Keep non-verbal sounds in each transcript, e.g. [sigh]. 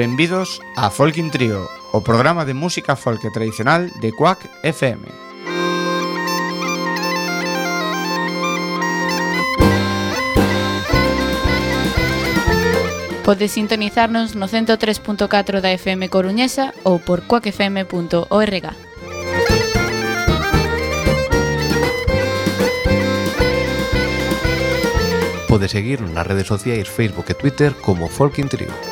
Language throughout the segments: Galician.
benvidos a Folkin Trio, o programa de música folk tradicional de Quack FM. Podes sintonizarnos no 103.4 da FM Coruñesa ou por quackfm.org. Pode seguirnos nas redes sociais Facebook e Twitter como Folk Trio.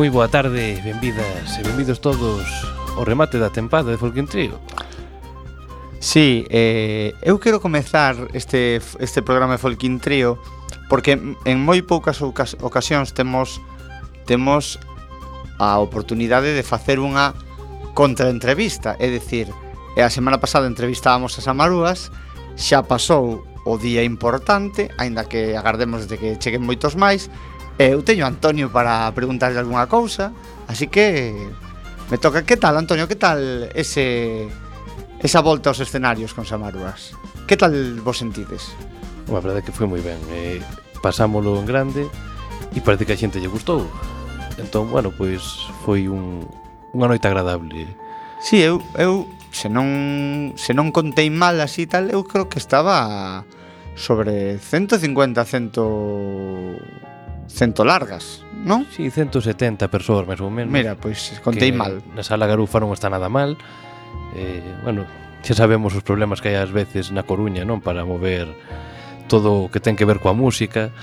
Moi boa tarde, benvidas e benvidos todos ao remate da tempada de Folkin Trio. Sí, eh, eu quero comezar este, este programa de Folkin Trio porque en moi poucas ocas ocasións temos temos a oportunidade de facer unha contraentrevista, é dicir, a semana pasada entrevistábamos a Samarúas, xa pasou o día importante, aínda que agardemos de que cheguen moitos máis, Eh, eu teño a Antonio para preguntarle algunha cousa, así que me toca que tal, Antonio, que tal ese esa volta aos escenarios con Samaruas? Que tal vos sentides? A verdade que foi moi ben. Eh, pasámolo en grande e parece que a xente lle gustou. Entón, bueno, pois foi un, unha noite agradable. Si, sí, eu, eu se non, se non contei mal así tal, eu creo que estaba sobre 150, 100 cento largas, non? Si, sí, 170 persoas máis ou menos. Mira, pois contei mal. Na sala Garufa non está nada mal. Eh, bueno, xa sabemos os problemas que hai ás veces na Coruña, non, para mover todo o que ten que ver coa música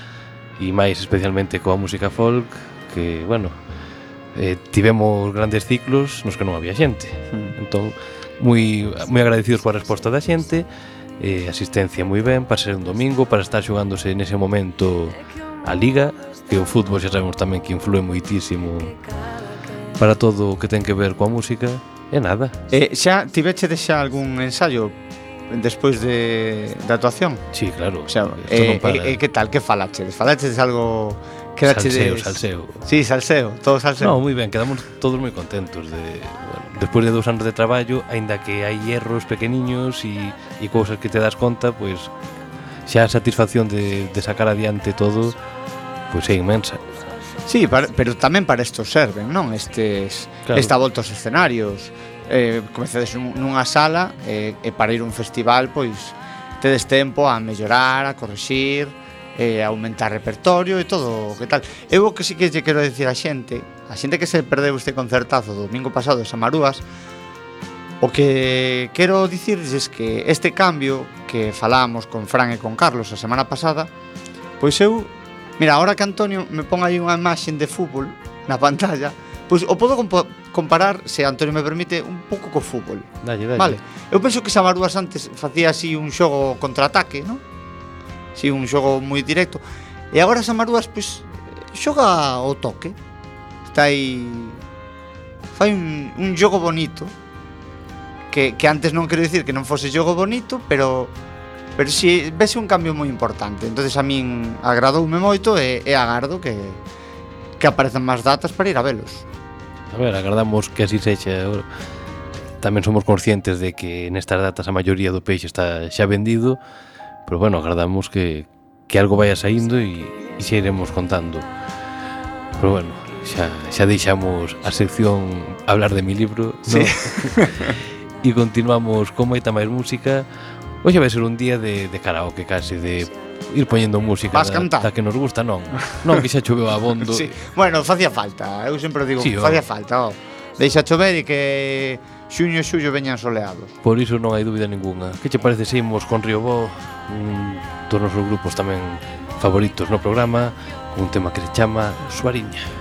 e máis especialmente coa música folk, que, bueno, eh, tivemos grandes ciclos nos que non había xente. Mm. Entón, moi moi agradecidos coa resposta da xente eh, asistencia moi ben para ser un domingo, para estar xogándose nese momento a Liga que o fútbol xa sabemos tamén que influe moitísimo para todo o que ten que ver coa música e nada. Eh, xa tiveche de xa algún ensayo despois de da actuación? Sí, claro. O sea, eh, no para... Eh, eh, que tal que falaches? Falaches algo que salseo, de... salseo. Sí, salseo, todo salseo. No, moi ben, quedamos todos moi contentos de bueno, despois de dous anos de traballo, aínda que hai erros pequeniños e, e cousas que te das conta, pois pues, xa a satisfacción de, de sacar adiante todo Pois é inmensa. Sí, para, pero tamén para isto serven, non? Estes, claro. Esta volta aos escenarios. Eh, comezades nunha sala eh, e para ir a un festival, pois, tedes tempo a mellorar, a corrixir, eh, aumentar repertorio e todo o que tal. Eu o que sí que lle quero decir a xente, a xente que se perdeu este concertazo do domingo pasado de Samarúas, o que quero dicirlles que este cambio que falamos con Fran e con Carlos a semana pasada, pois eu Mira, ahora que Antonio me pon aí unha imaxe de fútbol na pantalla, pois o podo comparar, se Antonio me permite, un pouco co fútbol. Dalle, dalle. Vale. Eu penso que Samarúas antes facía así un xogo contraataque, non? Si, un xogo moi directo. E agora Samarúas, pois, xoga o toque. Está aí... Fai un, un xogo bonito. Que, que antes non quero dicir que non fose xogo bonito, pero Pero si vese un cambio moi importante. Entonces a min agradoume moito e, e agardo que que aparezan máis datas para ir a velos. A ver, agardamos que así sexa. Tamén somos conscientes de que nestas datas a maioría do peixe está xa vendido, pero bueno, agardamos que, que algo vaya saindo e, e xa iremos contando. Pero bueno, xa, xa deixamos a sección hablar de mi libro, ¿no? sí. [laughs] e continuamos con moita máis música, Hoxe vai ser un día de, de karaoke casi, de ir poñendo música Vas cantar? Da, que nos gusta, non. [laughs] Non, que xa choveu abondo. sí. Bueno, facía falta, eu sempre digo, sí, oh. facía falta, oh. Deixa chover e que xuño e xullo veñan soleados. Por iso non hai dúbida ninguna. Que che parece se imos con Río Bo, un dos nosos grupos tamén favoritos no programa, un tema que se chama Suariña.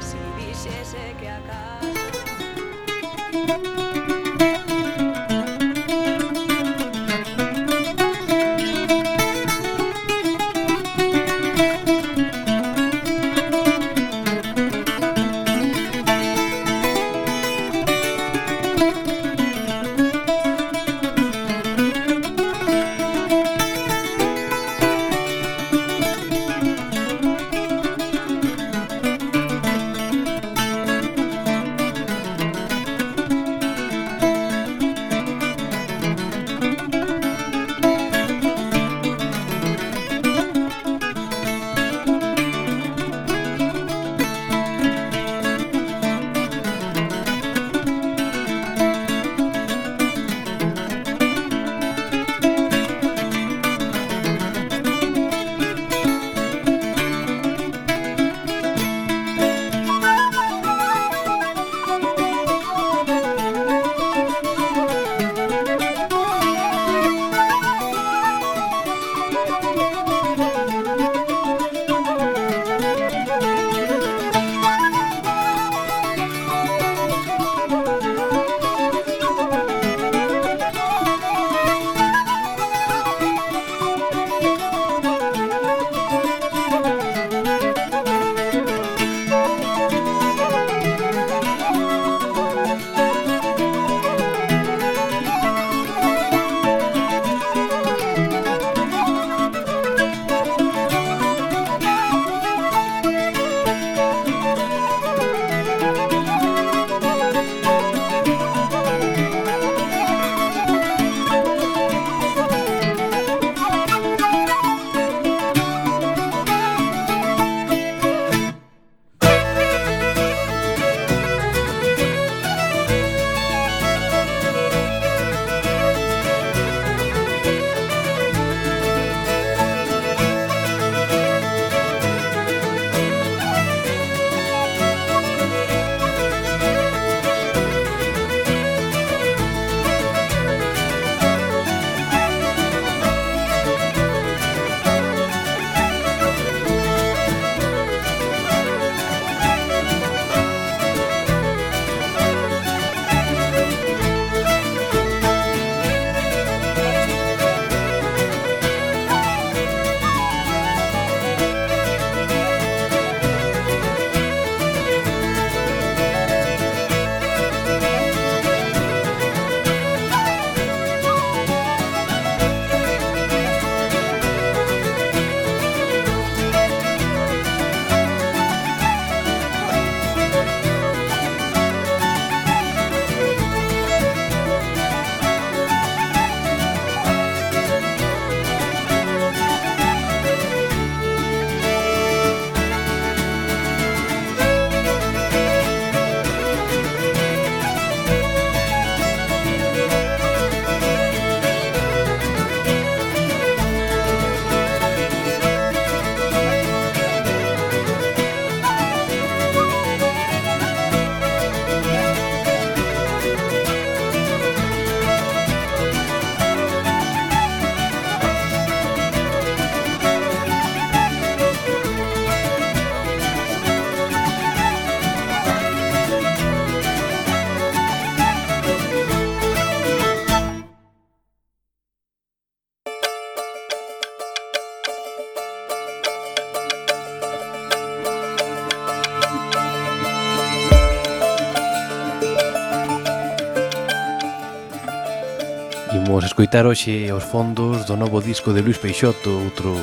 escoitar hoxe os fondos do novo disco de Luis Peixoto, outro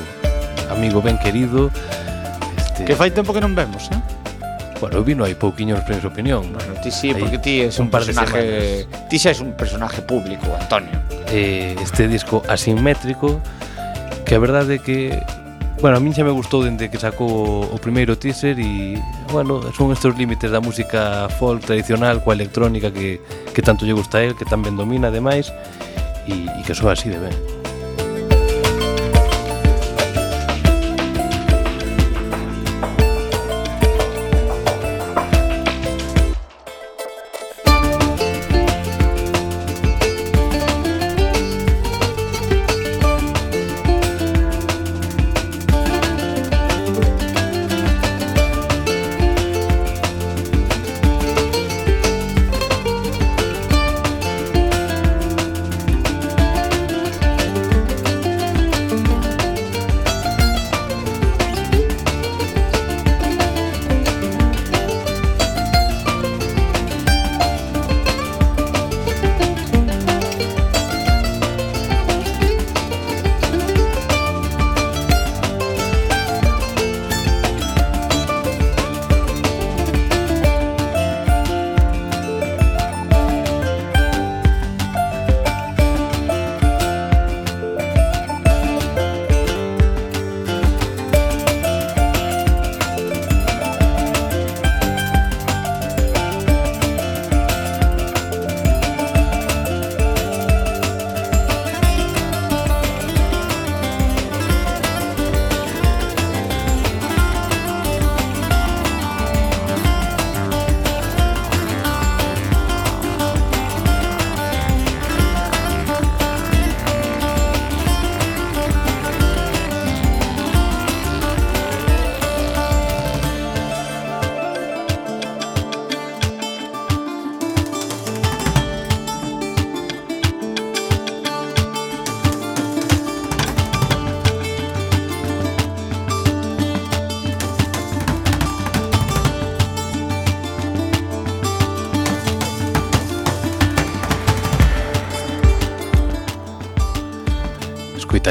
amigo ben querido. Este... Que fai tempo que non vemos, eh? Bueno, eu vino hai pouquiño nos premios opinión. Bueno, ti sí, porque ti es un, un personaje... Ti xa es un personaje público, Antonio. Eh, este disco asimétrico, que a verdade é que... Bueno, a min xa me gustou dende que sacou o primeiro teaser e, bueno, son estes límites da música folk tradicional coa electrónica que, que tanto lle gusta a él, que tan ben domina, ademais. y, que eso así debe.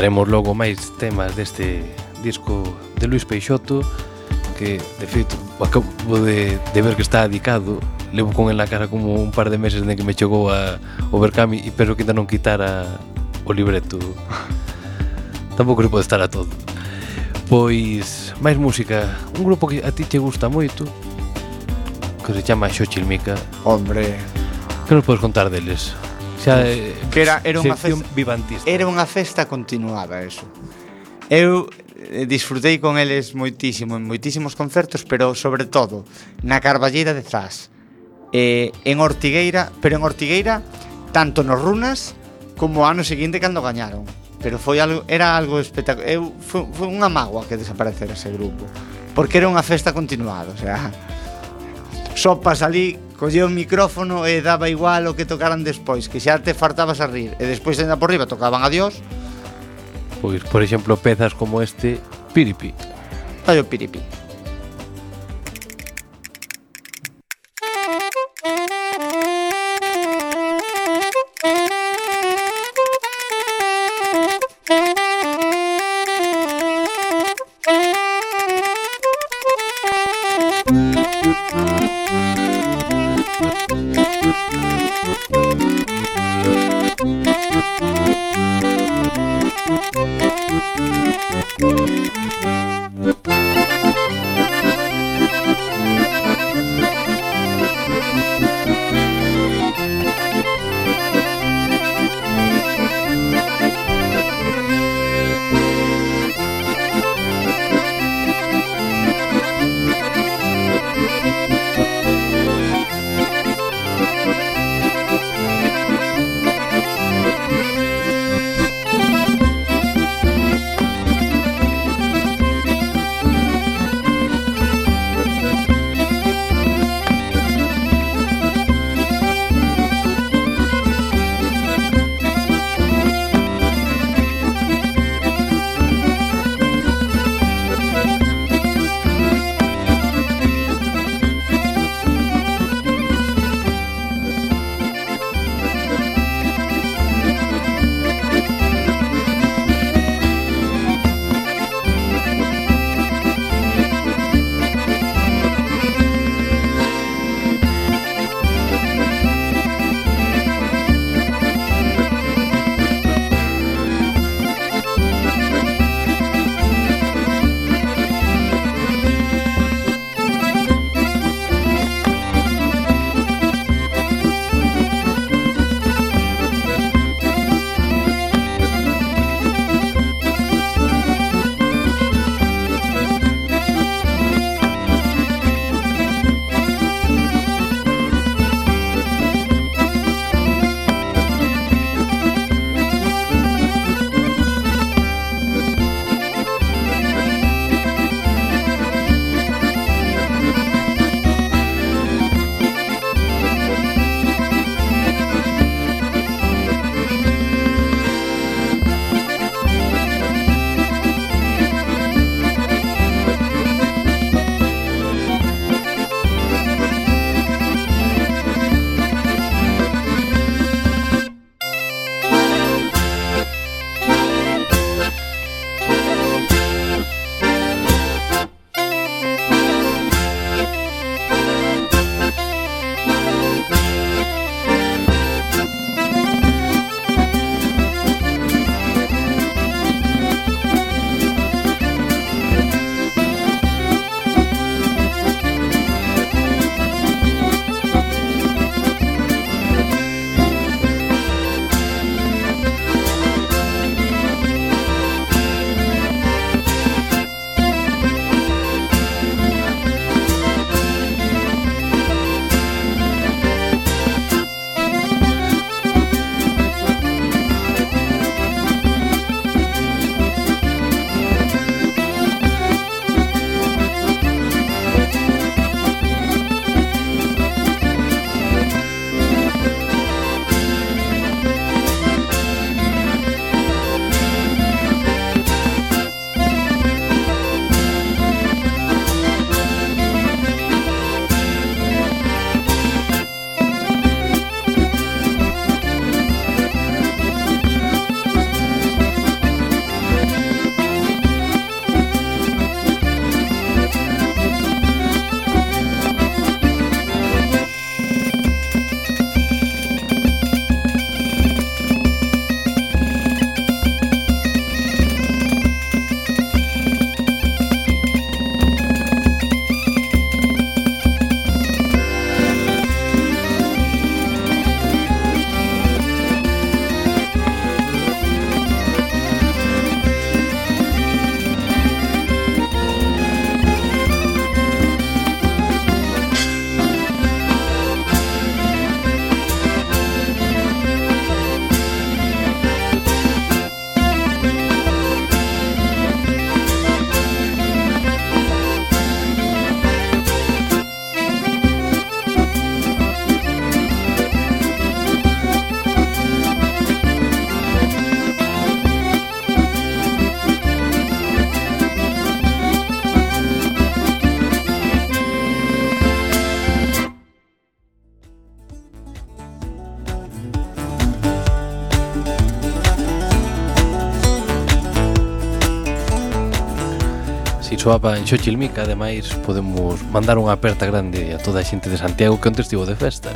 Daremos logo máis temas deste disco de Luis Peixoto que, de feito, acabo de, de ver que está dedicado levo con en la cara como un par de meses de que me chegou a Overcami e penso que ainda non quitara o libreto. [laughs] Tampouco se pode estar a todo. Pois máis música. Un grupo que a ti te gusta moito que se chama Xochilmica. Hombre. Que nos podes contar deles? Xa, que era, era unha festa, vivantista. Era unha festa continuada, eso. Eu eh, disfrutei con eles moitísimo, en moitísimos concertos, pero sobre todo na Carballeira de Zas, eh, en Ortigueira, pero en Ortigueira tanto nos Runas como ano seguinte cando gañaron. Pero foi algo, era algo espectacular. Eu, foi, foi unha mágoa que desaparecera ese grupo, porque era unha festa continuada, o sea, sopas ali, collía o micrófono e daba igual o que tocaran despois, que xa te fartabas a rir. E despois ainda por riba tocaban a Dios. Pois, por exemplo, pezas como este, Piripi. vai o Piripi. soaba en Xochilmica Ademais podemos mandar unha aperta grande a toda a xente de Santiago que onte estivo de festa.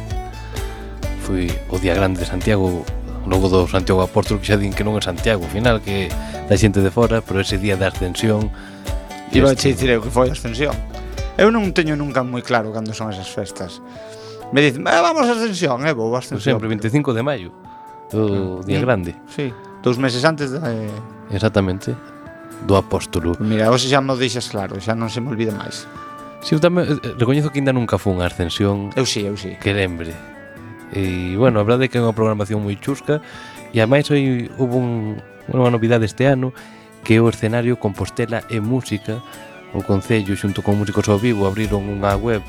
Foi o día grande de Santiago Logo do Santiago Apóstolo que xa din que non é Santiago ao final que da xente de fora Pero ese día da ascensión Iba este... a dicir eu que foi a ascensión. Eu non teño nunca moi claro cando son esas festas. Me dicen, eh, vamos a ascensión, eh, vou a ascensión. Sempre 25 de maio O ah, día sí, grande. Sí, dous meses antes. De... Exactamente do apóstolo. Mira, hoxe xa mo deixas claro, xa non se me olvida máis. Si, eu tamén eh, recoñezo que ainda nunca fun a Ascensión. Eu si, sí, eu si. Sí. Que lembre. E, bueno, a verdade é que é unha programación moi chusca e ademais hoy houve un, unha novidade este ano que é o escenario Compostela e Música o Concello xunto con músicos ao vivo abriron unha web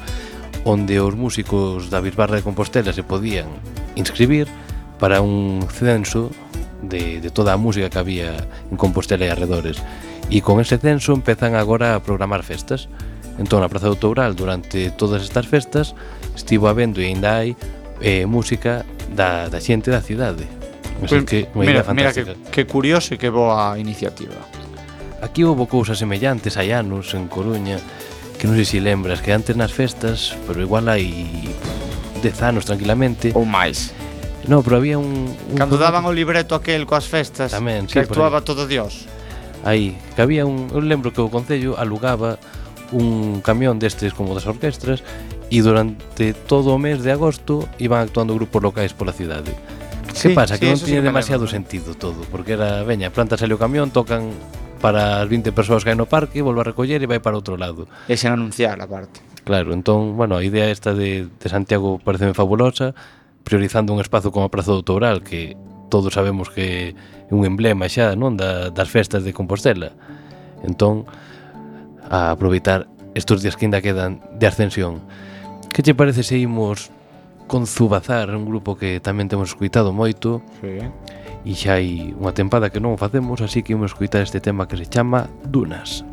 onde os músicos da Bisbarra de Compostela se podían inscribir para un censo de, de toda a música que había en Compostela e arredores. E con ese censo empezan agora a programar festas. Entón, a Praza do Toural, durante todas estas festas, estivo habendo e ainda hai eh, música da, da xente da cidade. Así pues, que, mira, mira que, que curioso e que boa iniciativa. Aquí houve cousas semellantes hai anos en Coruña, que non sei se lembras, que antes nas festas, pero igual hai 10 anos tranquilamente. Ou máis No, pero había un... un Cando daban o libreto aquel coas festas Tamén, que sí, actuaba todo Dios. Aí, que había un... Eu lembro que o Concello alugaba un camión destes como das orquestras e durante todo o mes de agosto iban actuando grupos locais pola cidade. Sí, que pasa? Sí, que non tiña sí demasiado lembro. sentido todo, porque era, veña, planta sale o camión, tocan para as 20 persoas que hai no parque, volve a recoller e vai para outro lado. E sen anunciar a parte. Claro, entón, bueno, a idea esta de, de Santiago pareceme fabulosa, priorizando un espazo como a Praza do Toural, que todos sabemos que é un emblema xa, non, da, das festas de Compostela. Entón, a aproveitar estes días que ainda quedan de ascensión. Que che parece se imos con Zubazar, un grupo que tamén temos escuitado moito? Sí. E xa hai unha tempada que non o facemos, así que imos escuitar este tema que se chama Dunas.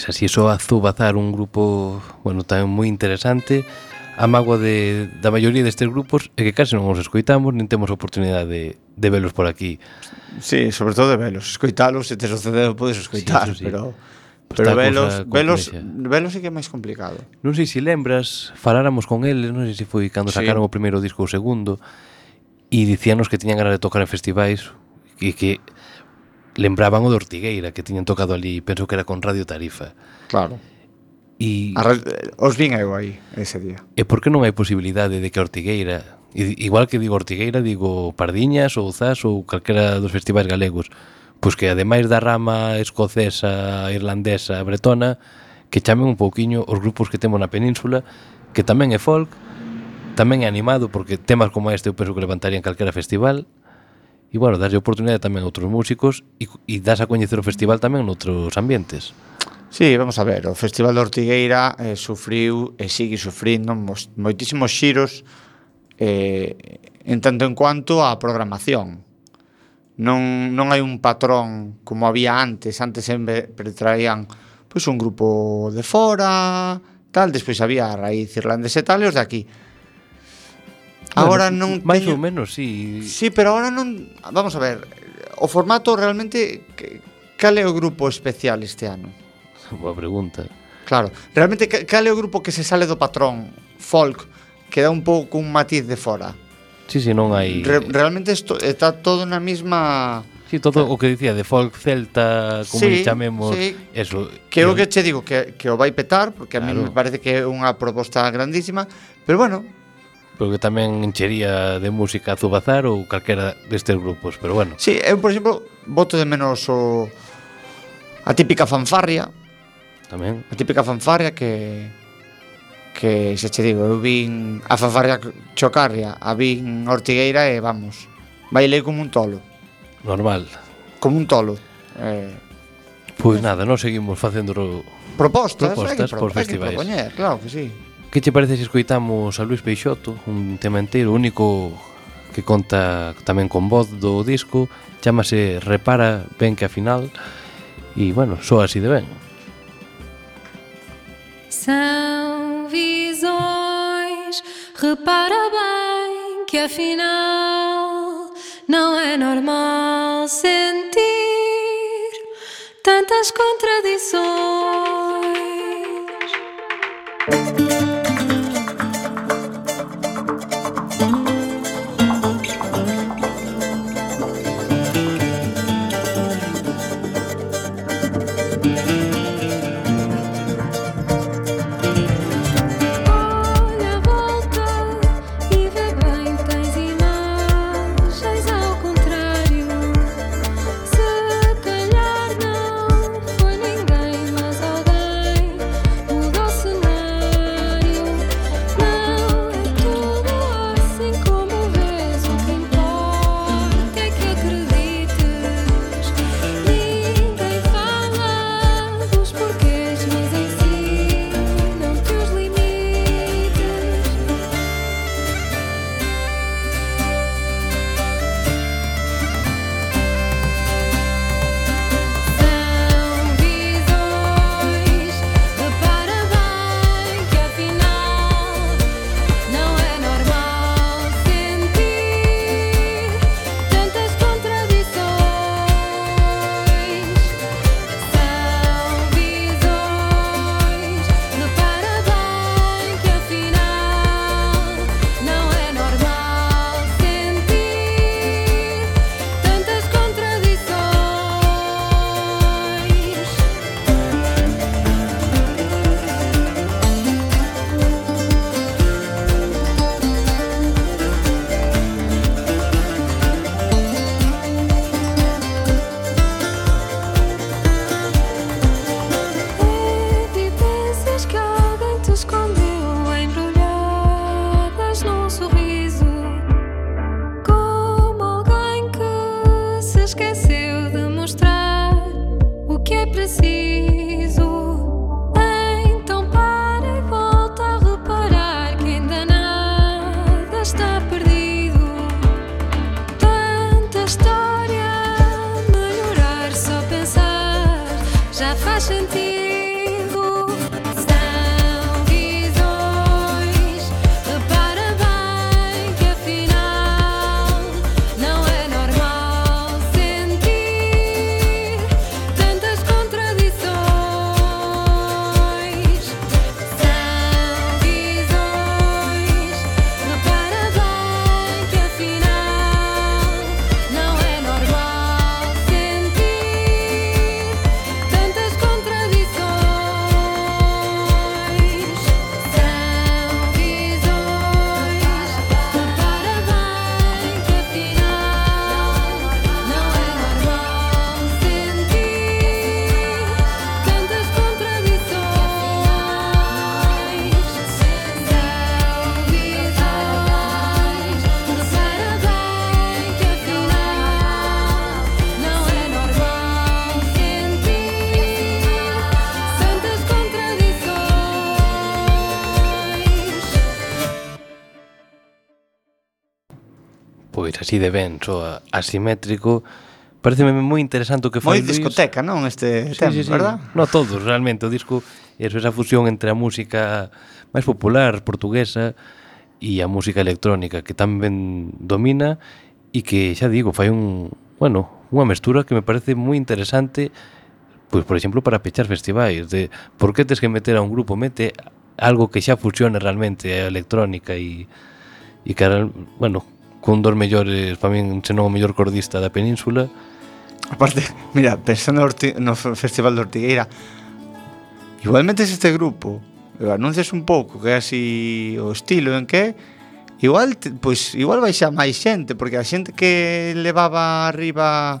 pois así só azubazar un grupo, bueno, tamén moi interesante, a mágoa de, da maioría destes grupos é que case non os escoitamos nin temos oportunidade de, de velos por aquí. Sí, sobre todo de velos, escoitalos, se tes o CD podes escoitar, sí, sí. pero pues pero velos, velos, velos sí que é máis complicado. Non sei se lembras, faláramos con eles, non sei se foi cando sí. sacaron o primeiro disco ou o segundo e dicíanos que tiñan ganas de tocar en festivais e que lembraban o de Ortigueira que tiñan tocado ali, penso que era con Radio Tarifa. Claro. E a, os vin eu aí ese día. E por que non hai posibilidade de que Ortigueira, igual que digo Ortigueira, digo Pardiñas ou Zas ou calquera dos festivais galegos, pois que ademais da rama escocesa, irlandesa, bretona, que chamen un pouquiño os grupos que temos na península, que tamén é folk, tamén é animado porque temas como este eu penso que levantarían calquera festival, E, bueno, darlle oportunidade tamén a outros músicos e, e das a coñecer o festival tamén noutros ambientes. Sí, vamos a ver, o Festival de Ortigueira eh, sufriu e sigue sufrindo mos, moitísimos xiros eh, en tanto en cuanto á programación. Non, non hai un patrón como había antes, antes sempre traían pois, un grupo de fora, tal, despois había a raíz irlandesa e tal, e os de aquí. Agora bueno, non máis teño... ou menos, si. Sí. Si, sí, pero agora non, vamos a ver, o formato realmente cal é o grupo especial este ano? [laughs] Boa pregunta. Claro, realmente cal é o grupo que se sale do patrón folk que dá un pouco un matiz de fora. Si, sí, si, sí, non hai Re Realmente esto, está todo na mesma Si, sí, todo o que dicía de folk celta, como sí, chamemos, sí. eso. Que o que che digo que, que o vai petar, porque claro. a mí me parece que é unha proposta grandísima, pero bueno, porque tamén enchería de música a Zubazar ou calquera destes grupos, pero bueno. Sí, eu, por exemplo, voto de menos o a típica fanfarria. Tamén. A típica fanfarria que que xa che digo, eu vin a fanfarria chocarria, a vin Ortigueira e vamos, bailei como un tolo. Normal. Como un tolo. Eh, pois pues nada, non seguimos facendo propostas, propostas hay que, pro, por festivais. Hay que propoñer, claro que sí. Que che parece se escoitamos a Luis Peixoto, un tema inteiro único que conta tamén con voz do disco, chamase Repara ben que a final e bueno, soa así de ben. São visões, repara bem que afinal não é normal sentir tantas contradições. Música já faz sentido. así de ben, soa asimétrico. Pareceme moi interesante o que foi Moi Luis. discoteca, non? Este sí, tema, sí, sí. verdad? No, todos, realmente. O disco, eso, esa fusión entre a música máis popular portuguesa e a música electrónica que tan ben domina e que, xa digo, fai un, bueno, unha mestura que me parece moi interesante pois por exemplo para pechar festivais de por que tes que meter a un grupo mete algo que xa funcione realmente a electrónica e e que bueno, cun dos mellores, eh, para min, senón o mellor cordista da península. Aparte, mira, pensando no Festival de Ortigueira, igualmente es este grupo, anuncias un pouco que é así o estilo en que igual pois igual vai xa máis xente porque a xente que levaba arriba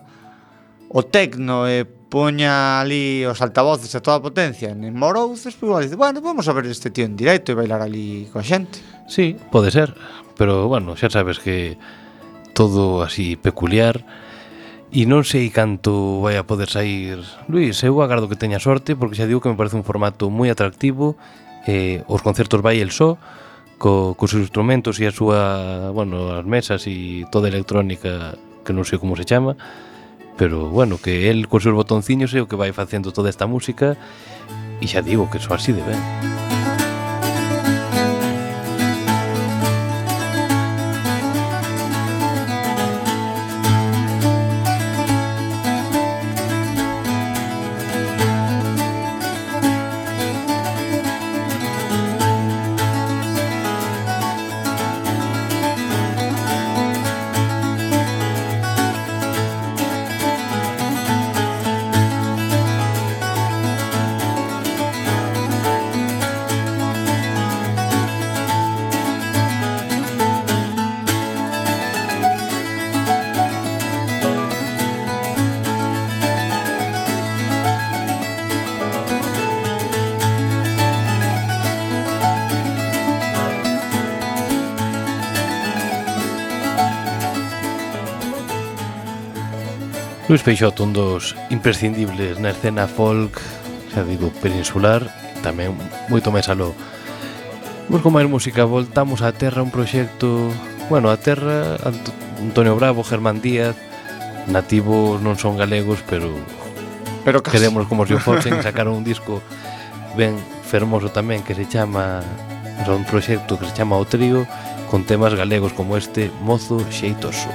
o tecno e poña ali os altavoces a toda a potencia en Morouces pois igual dice, bueno, vamos a ver este tío en directo e bailar ali coa xente. Sí, pode ser, pero bueno, xa sabes que todo así peculiar e non sei canto vai a poder sair. Luis, eu agardo que teña sorte porque xa digo que me parece un formato moi atractivo eh, os concertos vai el só co, cos seus instrumentos e a súa bueno, as mesas e toda a electrónica que non sei como se chama pero bueno, que el cos seus botonciños é o que vai facendo toda esta música e xa digo que son así de ben. Luis Peixoto, un dos imprescindibles na escena folk, xa digo, peninsular, tamén moito máis aló. Vamos con máis música, voltamos á terra, un proxecto... Bueno, a terra, Antonio Bravo, Germán Díaz, nativos non son galegos, pero... Pero casi. Queremos como se o fosen, sacaron un disco ben fermoso tamén que se chama... Son un proxecto que se chama O Trío, con temas galegos como este, Mozo Xeitoso.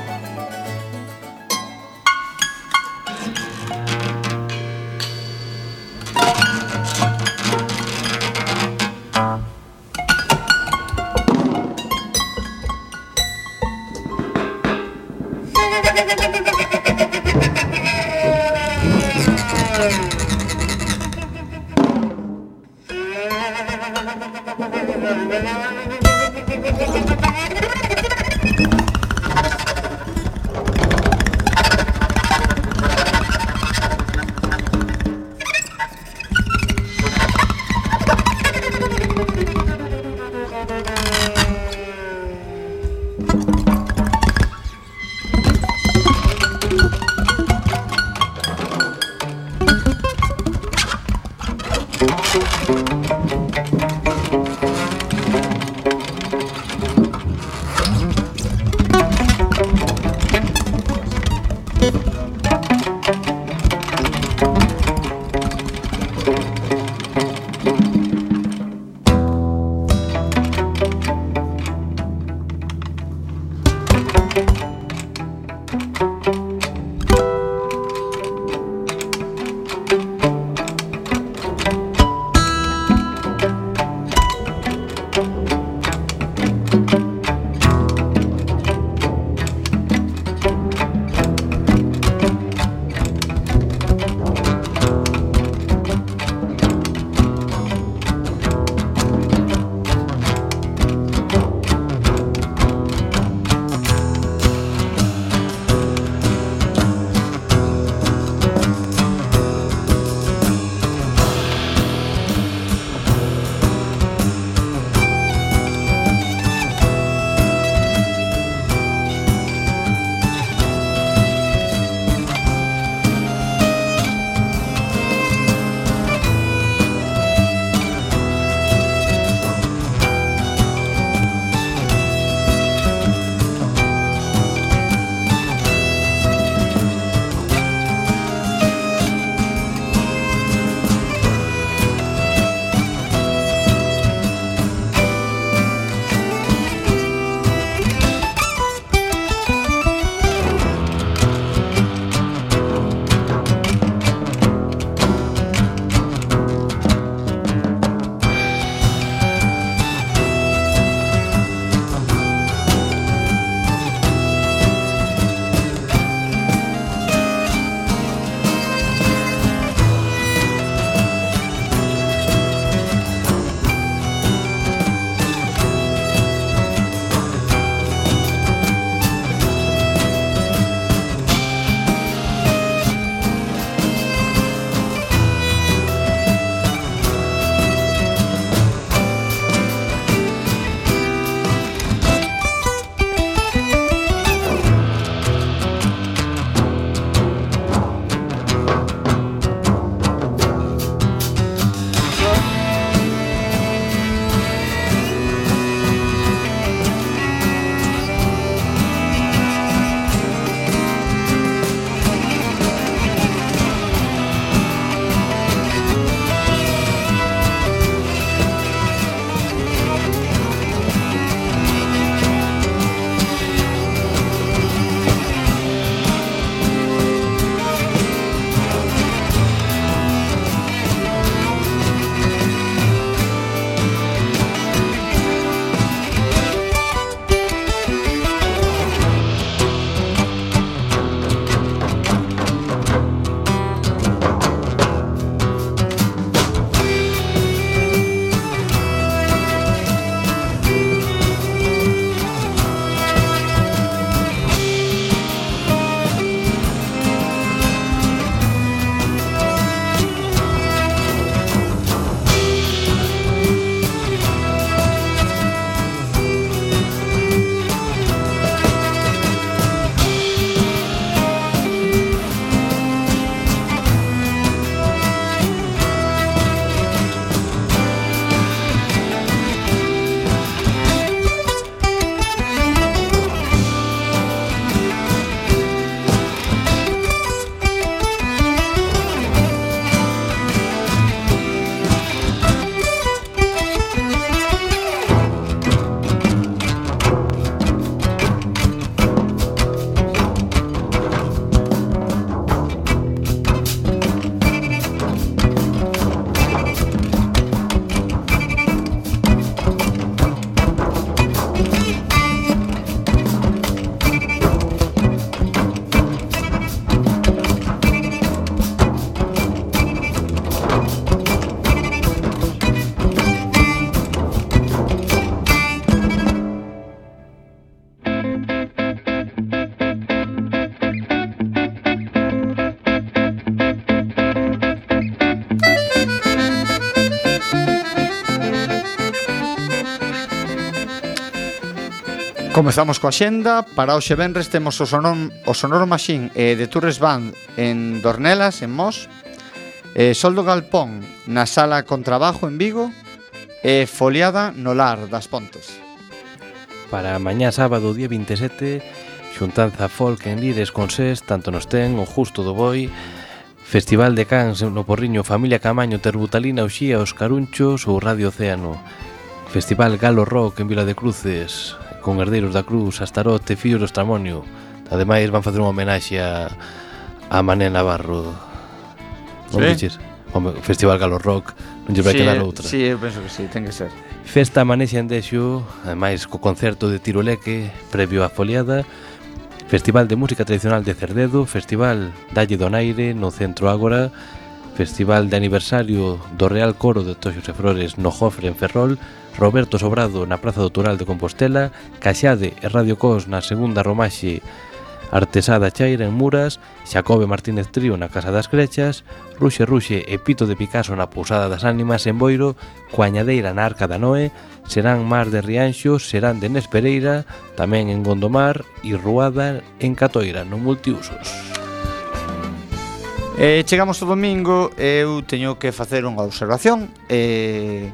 Comezamos coa xenda Para hoxe venres temos o Sonoro, o sonoro Machine e eh, de Torres Band En Dornelas, en Mos eh, Soldo Galpón Na Sala Contrabajo en Vigo E Foliada no Lar das Pontes. Para mañá sábado día 27 Xuntanza folk en Lires con SES Tanto nos ten o Justo do Boi Festival de Cans no Porriño Familia Camaño, Terbutalina, Uxía Os Carunchos ou Radio Océano. Festival Galo Rock en Vila de Cruces con Herdeiros da Cruz, Astarote, Fillos do Estramonio. Ademais van facer unha homenaxe a, a Mané Navarro. Sí? Dices? Home, Festival Galo Rock, non lle vai sí, quedar outra. Sí, eu penso que sí, ten que ser. Festa Manexe Andexo, ademais co concerto de Tiroleque, previo á foliada, Festival de Música Tradicional de Cerdedo, Festival Dalle Donaire no Centro Ágora, Festival de aniversario do Real Coro de Toxos e Flores no Jofre en Ferrol, Roberto Sobrado na Praza do Tural de Compostela, Caxade e Radio Cos na segunda romaxe Artesada Chaira en Muras, Xacobe Martínez Trío na Casa das Crechas, Ruxe Ruxe e Pito de Picasso na Pousada das Ánimas en Boiro, Coañadeira na Arca da Noé, Serán Mar de Rianxo, Serán de Nespereira, tamén en Gondomar e Ruada en Catoira, no Multiusos. Eh, chegamos o domingo e eu teño que facer unha observación eh,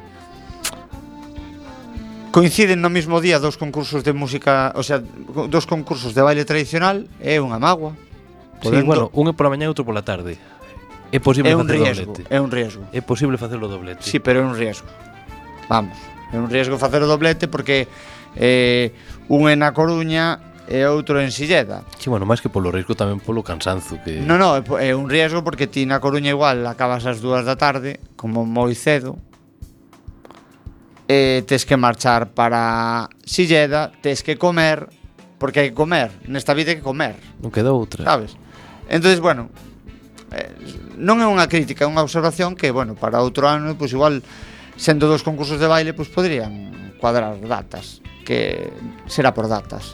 Coinciden no mesmo día dos concursos de música O sea, dos concursos de baile tradicional É unha magua. Sí, bueno, un é pola mañá e outro pola tarde. É posible é un facer riesgo, doblete. É un riesgo. É posible facer o doblete. Sí, pero é un riesgo. Vamos É un riesgo facer o doblete porque eh, Un é na Coruña e outro en Silleda. Sí, bueno, máis que polo risco tamén polo cansanzo que No, no, é un riesgo porque ti na Coruña igual acabas ás dúas da tarde, como moi cedo. E tes que marchar para Silleda, tes que comer, porque hai que comer, nesta vida hai que comer. Non queda outra. Sabes? Entonces, bueno, eh, non é unha crítica, é unha observación que, bueno, para outro ano, pois igual sendo dos concursos de baile, pois podrían cuadrar datas, que será por datas.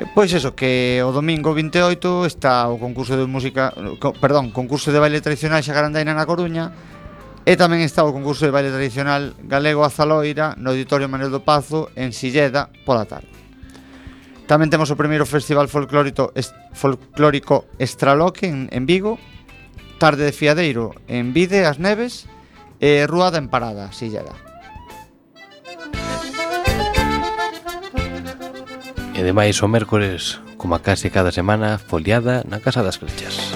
Eh, pois eso, que o domingo 28 está o concurso de música, co, perdón, concurso de baile tradicional Xagarandaina na Coruña e tamén está o concurso de baile tradicional Galego Azaloira no Auditorio Manuel do Pazo en Silleda pola tarde. Tamén temos o primeiro festival folclórico, est, folclórico Estraloque en, en Vigo, Tarde de Fiadeiro en Vide, As Neves e Rúa da Emparada, Silleda. E demais o mércores, como a case cada semana, foliada na Casa das Crechas.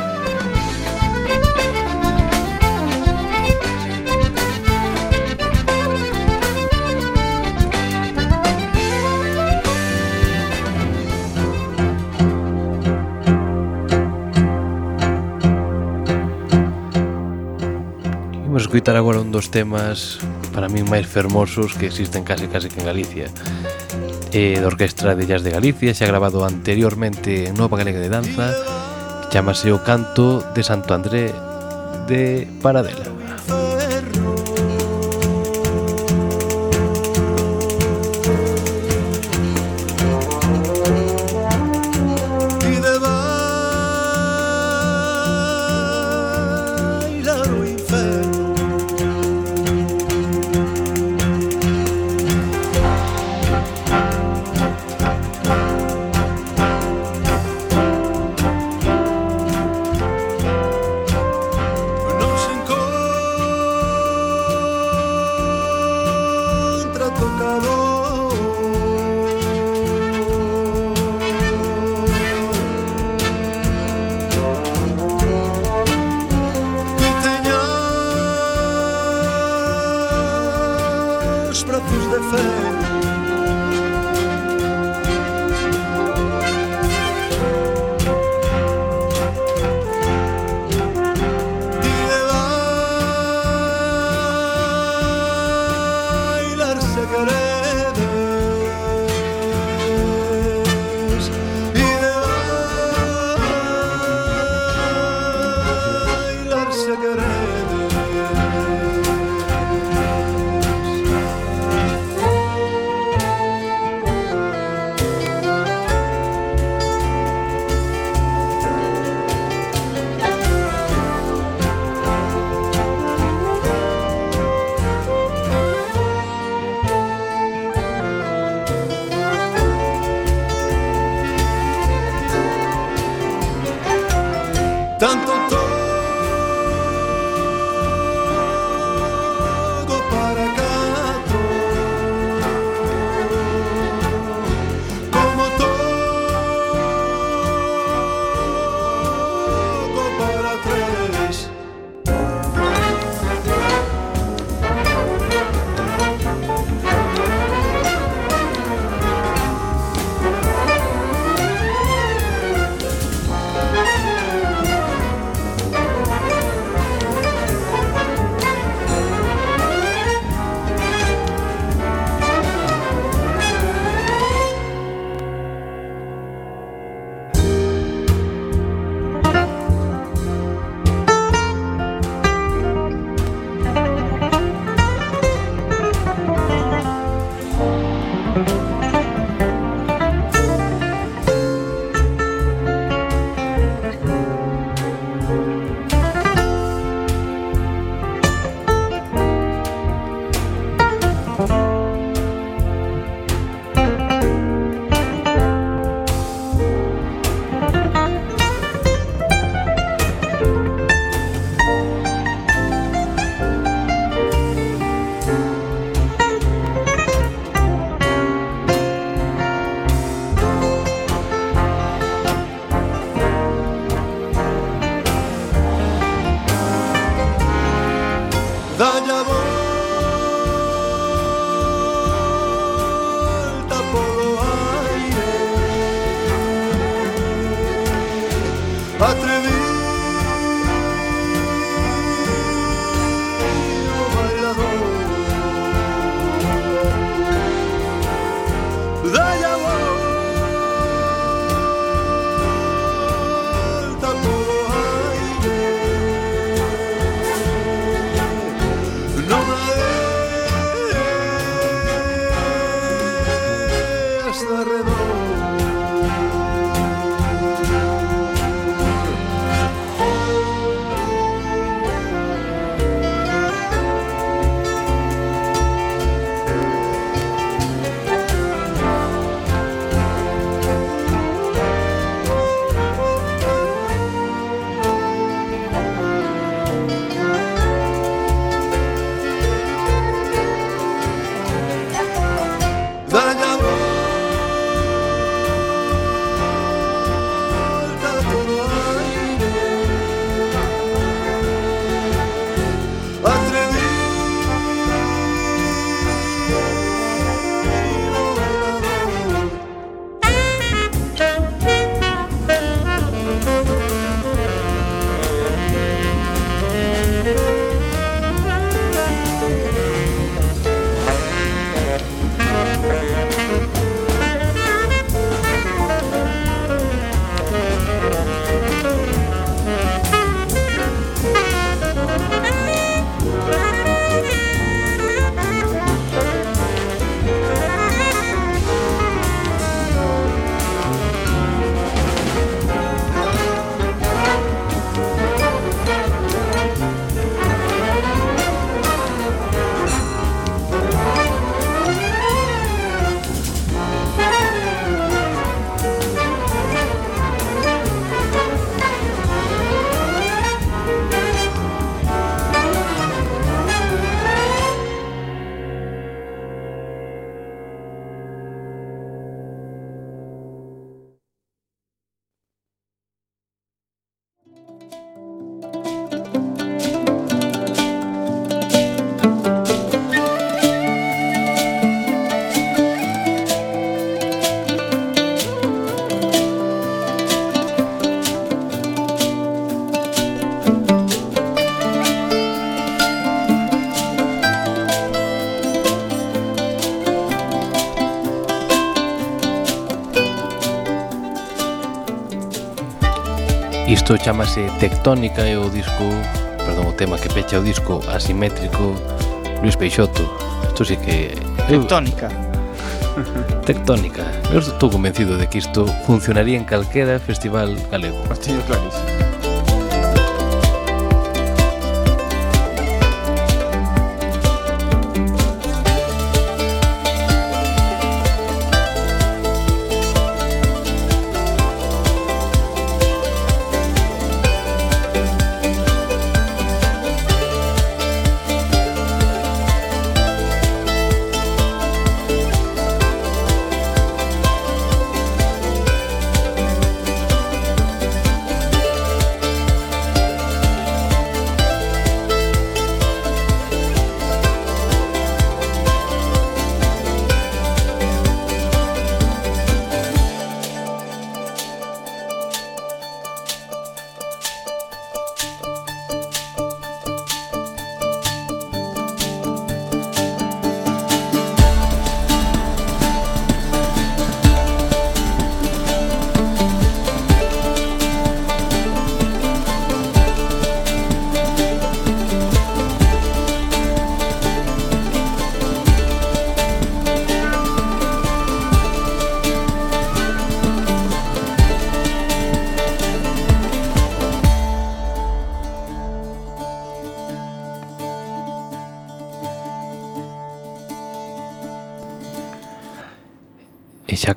Imos escutar agora un dos temas para min máis fermosos que existen case case que en Galicia eh, da Orquestra de Jazz de Galicia Xa grabado anteriormente en Nova Galega de Danza Chamase o Canto de Santo André de Paradela. Isto chamase Tectónica e o disco, perdón, o tema que pecha o disco asimétrico Luis Peixoto. Isto sí que... Tectónica. Tectónica. Eu estou convencido de que isto funcionaría en calquera festival galego. Os teño clarísimo.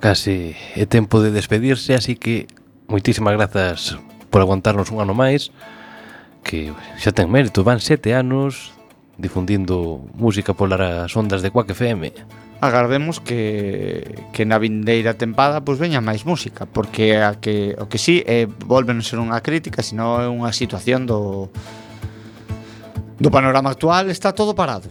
case é tempo de despedirse, así que moitísimas grazas por aguantarnos un ano máis, que xa ten mérito, van sete anos difundindo música polas ondas de Quack FM. Agardemos que, que na vindeira tempada pois veña máis música, porque a que, o que sí é, volve non ser unha crítica, sino é unha situación do, do panorama actual, está todo parado.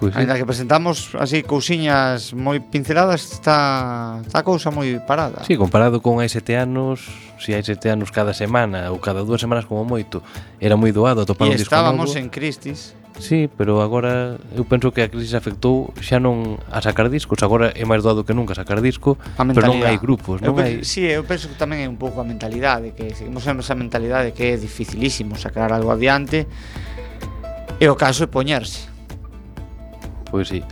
Pois, Ainda sí. que presentamos así cousiñas moi pinceladas, está, está cousa moi parada. Sí, comparado con hai sete anos, se si hai sete anos cada semana ou cada dúas semanas como moito, era moi doado atopar un disco estábamos novo. en Cristis. Sí, pero agora eu penso que a crisis afectou xa non a sacar discos, agora é máis doado que nunca sacar disco, pero non hai grupos, non eu penso, hai... Sí, eu penso que tamén é un pouco a mentalidade, que seguimos en esa mentalidade que é dificilísimo sacar algo adiante, e o caso é poñerse Pois sí.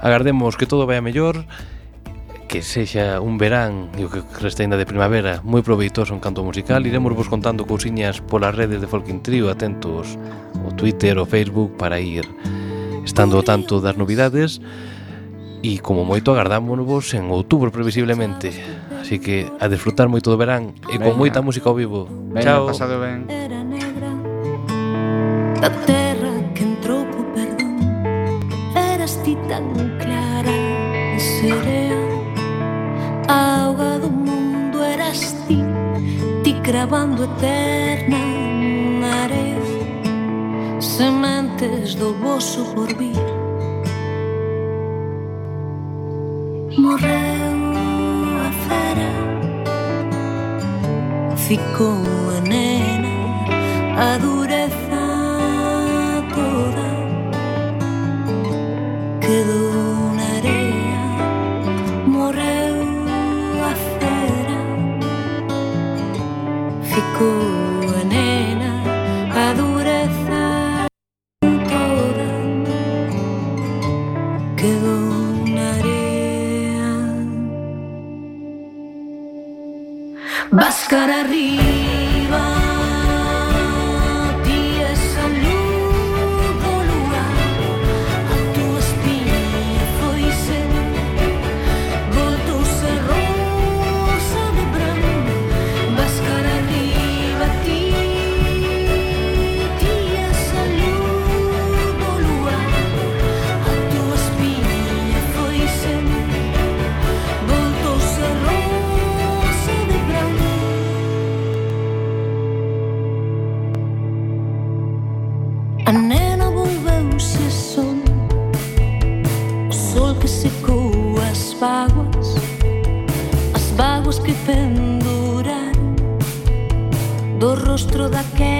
Agardemos que todo vaya mellor, que sexa un verán e o que resta ainda de primavera moi proveitoso en canto musical. Iremos vos contando cousiñas polas redes de Folkin Trio, atentos o Twitter, o Facebook para ir estando tanto das novidades e como moito agardámonos en outubro previsiblemente. Así que a desfrutar moito do verán e con Venga. moita música ao vivo. Venga, Chao. pasado ben. Da terra droga do mundo eras ti Ti cravando eterna na area Sementes do vosso porvir Morreu a fera Ficou a nena A dureza toda. Quedou ficou a nena a dureza toda quedou na arriba que pendurar do rostro daquela